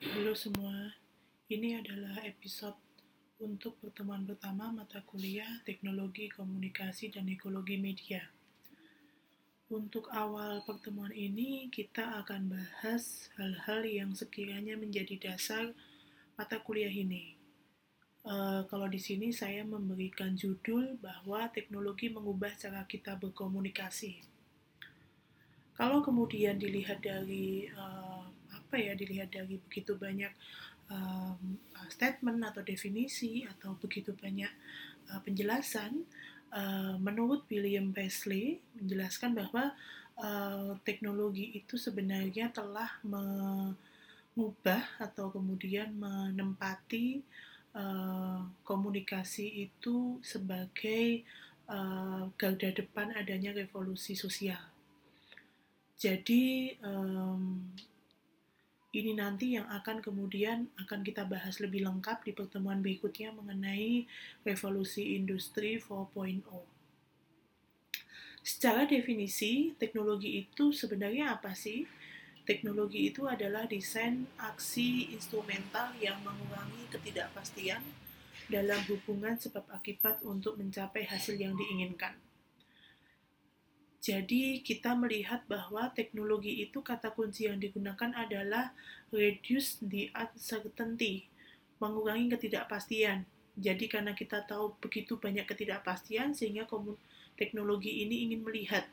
Halo semua, ini adalah episode untuk pertemuan pertama mata kuliah Teknologi Komunikasi dan Ekologi Media. Untuk awal pertemuan ini, kita akan bahas hal-hal yang sekiranya menjadi dasar mata kuliah ini. Uh, kalau di sini saya memberikan judul bahwa teknologi mengubah cara kita berkomunikasi. Kalau kemudian dilihat dari uh, apa ya dilihat dari begitu banyak um, statement atau definisi atau begitu banyak uh, penjelasan uh, menurut William Paisley menjelaskan bahwa uh, teknologi itu sebenarnya telah mengubah atau kemudian menempati uh, komunikasi itu sebagai uh, garda depan adanya revolusi sosial. Jadi um, ini nanti yang akan kemudian akan kita bahas lebih lengkap di pertemuan berikutnya mengenai revolusi industri 4.0. Secara definisi, teknologi itu sebenarnya apa sih? Teknologi itu adalah desain aksi instrumental yang mengurangi ketidakpastian dalam hubungan sebab akibat untuk mencapai hasil yang diinginkan. Jadi kita melihat bahwa teknologi itu kata kunci yang digunakan adalah reduce the uncertainty, mengurangi ketidakpastian. Jadi karena kita tahu begitu banyak ketidakpastian sehingga teknologi ini ingin melihat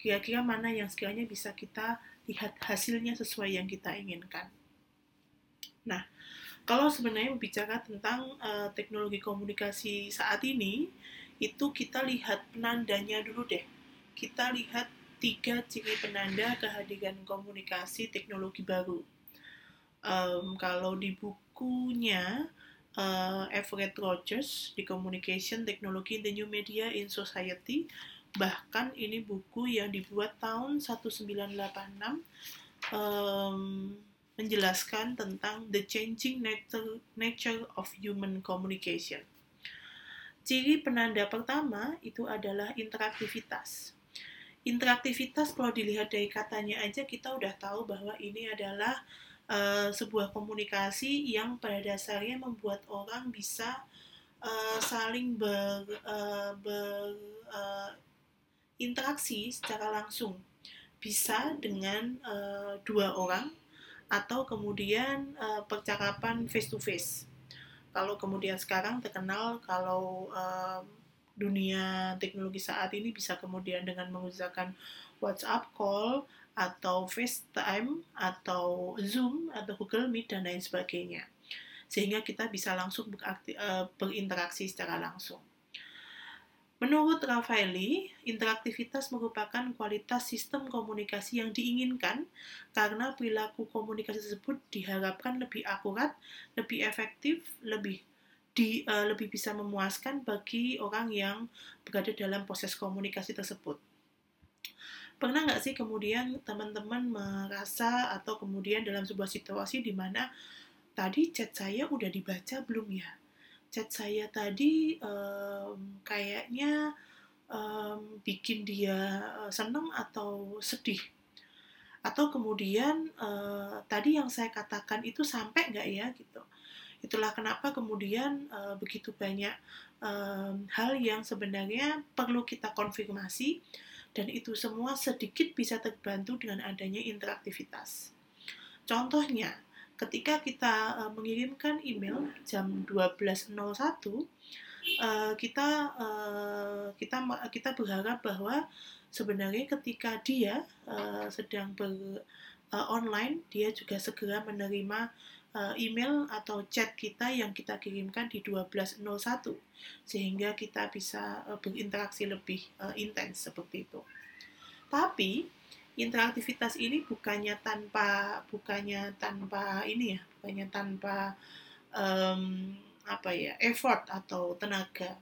kira-kira mana yang sekiranya bisa kita lihat hasilnya sesuai yang kita inginkan. Nah, kalau sebenarnya berbicara tentang uh, teknologi komunikasi saat ini, itu kita lihat penandanya dulu deh kita lihat tiga ciri penanda kehadiran komunikasi teknologi baru. Um, kalau di bukunya uh, Everett Rogers di Communication Technology in the New Media in Society, bahkan ini buku yang dibuat tahun 1986 um, menjelaskan tentang the changing nature, nature of human communication. Ciri penanda pertama itu adalah interaktivitas interaktivitas kalau dilihat dari katanya aja kita udah tahu bahwa ini adalah uh, sebuah komunikasi yang pada dasarnya membuat orang bisa uh, saling ber, uh, ber uh, interaksi secara langsung. Bisa dengan uh, dua orang atau kemudian uh, percakapan face to face. Kalau kemudian sekarang terkenal kalau uh, dunia teknologi saat ini bisa kemudian dengan menggunakan WhatsApp call atau FaceTime atau Zoom atau Google Meet dan lain sebagainya. Sehingga kita bisa langsung eh, berinteraksi secara langsung. Menurut Raffaelli, interaktivitas merupakan kualitas sistem komunikasi yang diinginkan karena perilaku komunikasi tersebut diharapkan lebih akurat, lebih efektif, lebih di, uh, lebih bisa memuaskan bagi orang yang berada dalam proses komunikasi tersebut. Pernah nggak sih kemudian teman-teman merasa atau kemudian dalam sebuah situasi di mana tadi chat saya udah dibaca belum ya? Chat saya tadi um, kayaknya um, bikin dia uh, seneng atau sedih atau kemudian uh, tadi yang saya katakan itu sampai nggak ya gitu Itulah kenapa kemudian uh, begitu banyak um, hal yang sebenarnya perlu kita konfirmasi dan itu semua sedikit bisa terbantu dengan adanya interaktivitas. Contohnya, ketika kita uh, mengirimkan email jam 12.01 uh, kita uh, kita kita berharap bahwa sebenarnya ketika dia uh, sedang ber uh, online dia juga segera menerima email atau chat kita yang kita kirimkan di 1201 sehingga kita bisa uh, berinteraksi lebih uh, intens seperti itu. Tapi interaktivitas ini bukannya tanpa bukannya tanpa ini ya, bukannya tanpa um, apa ya effort atau tenaga.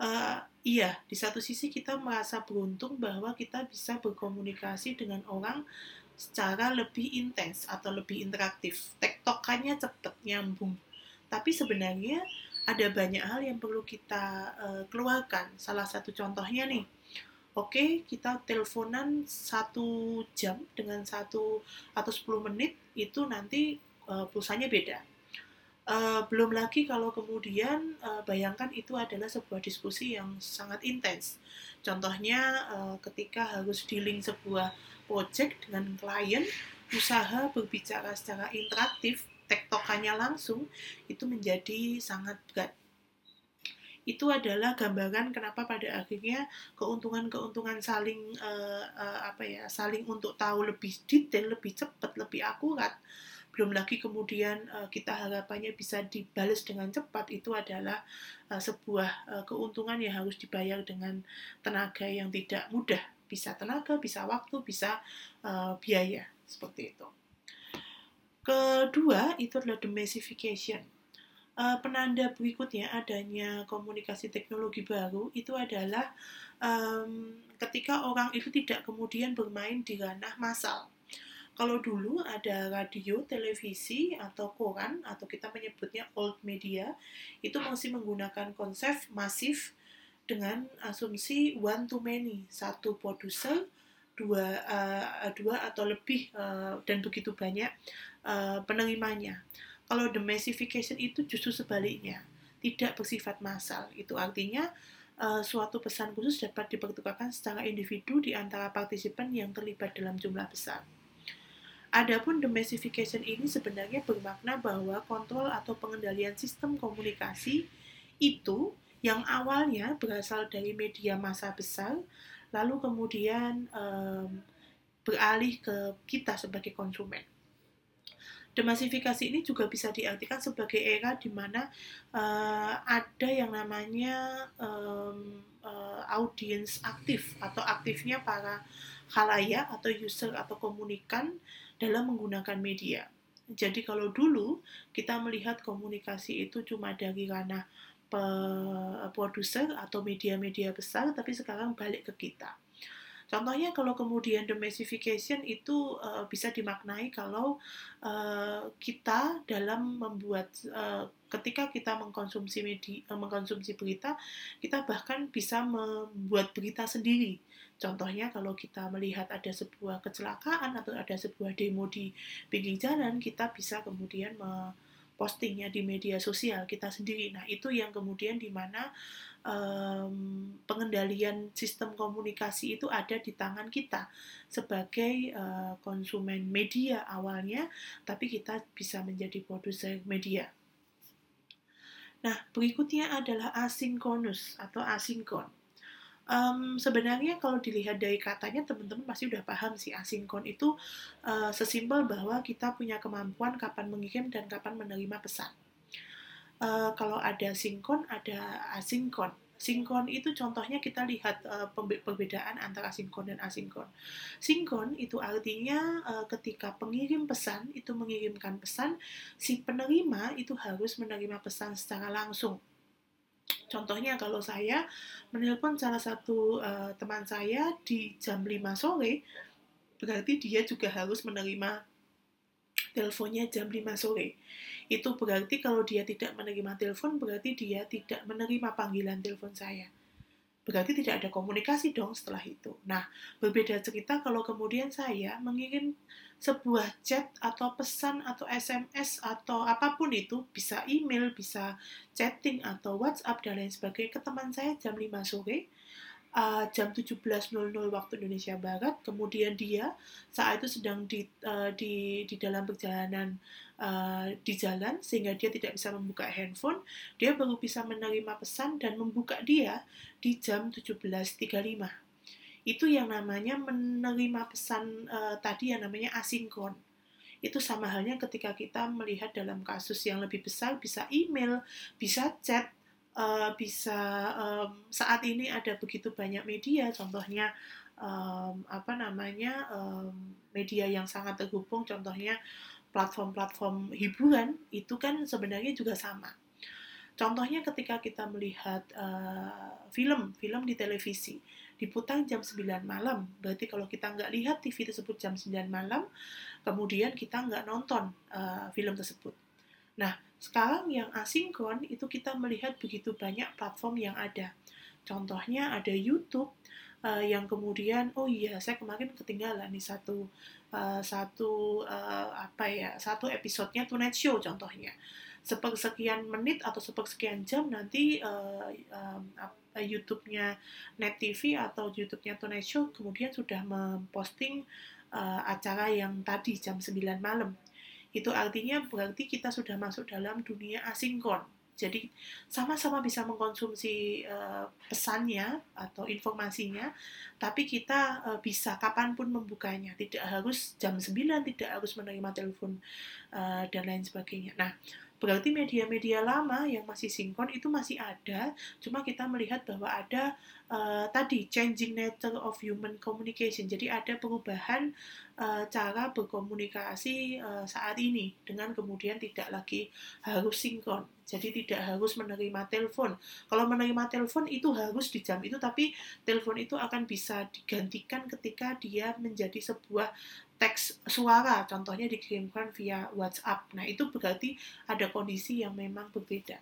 Uh, iya, di satu sisi kita merasa beruntung bahwa kita bisa berkomunikasi dengan orang secara lebih intens atau lebih interaktif. Tektokannya cepat, nyambung. Tapi sebenarnya ada banyak hal yang perlu kita uh, keluarkan. Salah satu contohnya nih, oke okay, kita teleponan satu jam dengan satu atau 10 menit itu nanti uh, pulsanya beda. Uh, belum lagi kalau kemudian uh, bayangkan itu adalah sebuah diskusi yang sangat intens. Contohnya uh, ketika harus dealing sebuah project dengan klien, usaha berbicara secara interaktif, tektokannya langsung, itu menjadi sangat berat itu adalah gambaran kenapa pada akhirnya keuntungan-keuntungan saling uh, uh, apa ya saling untuk tahu lebih detail, lebih cepat, lebih akurat. Belum lagi kemudian uh, kita harapannya bisa dibalas dengan cepat itu adalah uh, sebuah uh, keuntungan yang harus dibayar dengan tenaga yang tidak mudah, bisa tenaga, bisa waktu, bisa uh, biaya seperti itu. Kedua itu adalah domestication uh, penanda berikutnya adanya komunikasi teknologi baru itu adalah um, ketika orang itu tidak kemudian bermain di ranah massal. Kalau dulu ada radio, televisi, atau koran, atau kita menyebutnya old media, itu masih menggunakan konsep masif dengan asumsi one to many, satu produser, dua, uh, dua atau lebih, uh, dan begitu banyak uh, penerimanya. Kalau domestication itu justru sebaliknya, tidak bersifat massal. Itu artinya uh, suatu pesan khusus dapat dipertukarkan secara individu di antara partisipan yang terlibat dalam jumlah besar. Adapun domestication ini sebenarnya bermakna bahwa kontrol atau pengendalian sistem komunikasi itu yang awalnya berasal dari media massa besar, lalu kemudian um, beralih ke kita sebagai konsumen. Demasifikasi ini juga bisa diartikan sebagai era di mana uh, ada yang namanya um, uh, audiens aktif atau aktifnya para khalayak atau user atau komunikan dalam menggunakan media. Jadi kalau dulu kita melihat komunikasi itu cuma dari ranah produser atau media-media besar, tapi sekarang balik ke kita. Contohnya kalau kemudian domestication itu uh, bisa dimaknai kalau uh, kita dalam membuat uh, ketika kita mengkonsumsi media, uh, mengkonsumsi berita, kita bahkan bisa membuat berita sendiri. Contohnya kalau kita melihat ada sebuah kecelakaan atau ada sebuah demo di pinggir jalan, kita bisa kemudian postingnya di media sosial kita sendiri. Nah, itu yang kemudian di mana um, pengendalian sistem komunikasi itu ada di tangan kita sebagai uh, konsumen media awalnya, tapi kita bisa menjadi produser media. Nah, berikutnya adalah asinkronus atau asinkron. Um, sebenarnya kalau dilihat dari katanya teman-teman pasti udah paham sih asinkron itu uh, sesimpel bahwa kita punya kemampuan kapan mengirim dan kapan menerima pesan uh, kalau ada sinkron, ada asinkron. Sinkron itu contohnya kita lihat uh, perbedaan antara sinkron dan asinkron. Sinkron itu artinya uh, ketika pengirim pesan itu mengirimkan pesan, si penerima itu harus menerima pesan secara langsung. Contohnya kalau saya menelpon salah satu uh, teman saya di jam 5 sore, berarti dia juga harus menerima teleponnya jam 5 sore itu berarti kalau dia tidak menerima telepon, berarti dia tidak menerima panggilan telepon saya. Berarti tidak ada komunikasi dong setelah itu. Nah, berbeda cerita kalau kemudian saya mengirim sebuah chat atau pesan atau SMS atau apa pun itu, bisa email, bisa chatting atau WhatsApp dan lain sebagainya ke teman saya jam 5 sore, uh, jam 17.00 waktu Indonesia Barat. Kemudian dia saat itu sedang di uh, di di dalam perjalanan uh, di jalan sehingga dia tidak bisa membuka handphone. Dia baru bisa menerima pesan dan membuka dia di jam 17.35. Itu yang namanya menerima pesan uh, tadi yang namanya asinkron itu sama halnya ketika kita melihat dalam kasus yang lebih besar bisa email, bisa chat, uh, bisa um, saat ini ada begitu banyak media, contohnya um, apa namanya um, media yang sangat terhubung, contohnya platform-platform hiburan itu kan sebenarnya juga sama. Contohnya ketika kita melihat uh, film, film di televisi diputar jam 9 malam, berarti kalau kita nggak lihat TV tersebut jam 9 malam, kemudian kita nggak nonton uh, film tersebut. Nah, sekarang yang asinkron itu kita melihat begitu banyak platform yang ada. Contohnya ada YouTube, uh, yang kemudian oh iya saya kemarin ketinggalan nih satu uh, satu uh, apa ya satu episodenya Tonight Show contohnya sepersekian menit atau sepersekian jam nanti uh, um, YouTube-nya Net TV atau YouTube-nya Tonight Show kemudian sudah memposting uh, acara yang tadi jam 9 malam. Itu artinya berarti kita sudah masuk dalam dunia asinkron jadi sama-sama bisa mengkonsumsi uh, pesannya atau informasinya, tapi kita uh, bisa kapan pun membukanya. Tidak harus jam 9, tidak harus menerima telepon uh, dan lain sebagainya. Nah, berarti media-media lama yang masih sinkron itu masih ada, cuma kita melihat bahwa ada uh, tadi changing nature of human communication. Jadi ada perubahan uh, cara berkomunikasi uh, saat ini dengan kemudian tidak lagi harus sinkron. Jadi tidak harus menerima telepon. Kalau menerima telepon itu harus di jam itu, tapi telepon itu akan bisa digantikan ketika dia menjadi sebuah teks suara, contohnya dikirimkan via WhatsApp. Nah, itu berarti ada kondisi yang memang berbeda.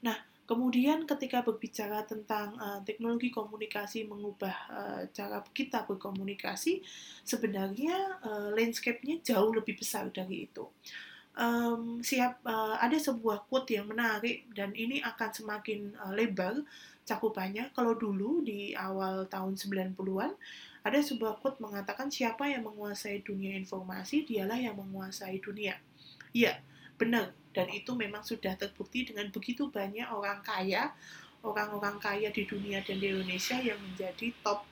Nah, kemudian ketika berbicara tentang uh, teknologi komunikasi mengubah uh, cara kita berkomunikasi, sebenarnya uh, landscape-nya jauh lebih besar dari itu um, siap uh, ada sebuah quote yang menarik dan ini akan semakin uh, lebar cakupannya. Kalau dulu di awal tahun 90-an ada sebuah quote mengatakan siapa yang menguasai dunia informasi dialah yang menguasai dunia. Iya, benar dan itu memang sudah terbukti dengan begitu banyak orang kaya, orang-orang kaya di dunia dan di Indonesia yang menjadi top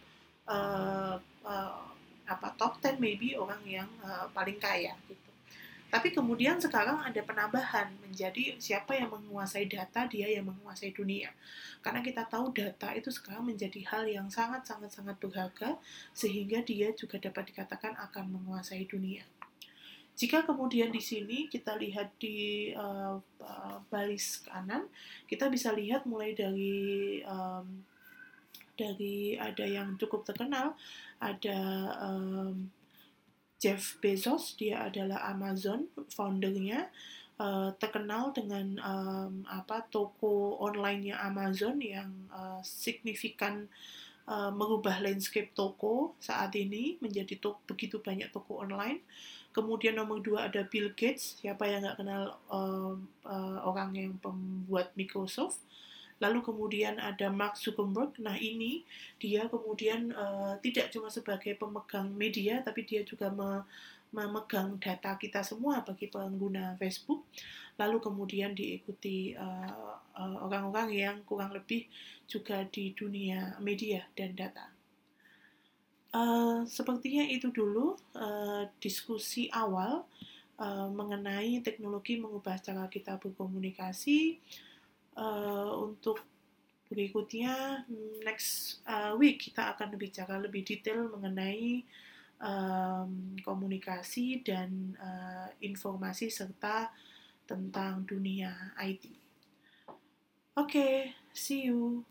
uh, uh, apa top 10 maybe orang yang uh, paling kaya gitu. Tapi kemudian sekarang ada penambahan menjadi siapa yang menguasai data, dia yang menguasai dunia. Karena kita tahu data itu sekarang menjadi hal yang sangat-sangat-sangat berharga, sehingga dia juga dapat dikatakan akan menguasai dunia. Jika kemudian di sini kita lihat di uh, baris kanan, kita bisa lihat mulai dari um, dari ada yang cukup terkenal, ada um, Jeff Bezos, dia adalah Amazon foundernya, uh, terkenal dengan um, apa toko online-nya Amazon yang uh, signifikan uh, merubah landscape toko saat ini menjadi to begitu banyak toko online. Kemudian nomor dua ada Bill Gates, siapa yang nggak kenal uh, uh, orang yang pembuat Microsoft. Lalu kemudian ada Mark Zuckerberg. Nah ini dia kemudian uh, tidak cuma sebagai pemegang media, tapi dia juga me memegang data kita semua bagi pengguna Facebook. Lalu kemudian diikuti eh, eh, orang-orang uh, uh, yang kurang lebih juga di dunia media dan data. Uh, sepertinya itu dulu uh, diskusi awal uh, mengenai teknologi mengubah cara kita berkomunikasi uh, untuk berikutnya next uh, week kita akan berbicara lebih detail mengenai um, komunikasi dan uh, informasi serta tentang dunia IT. Oke, okay, see you.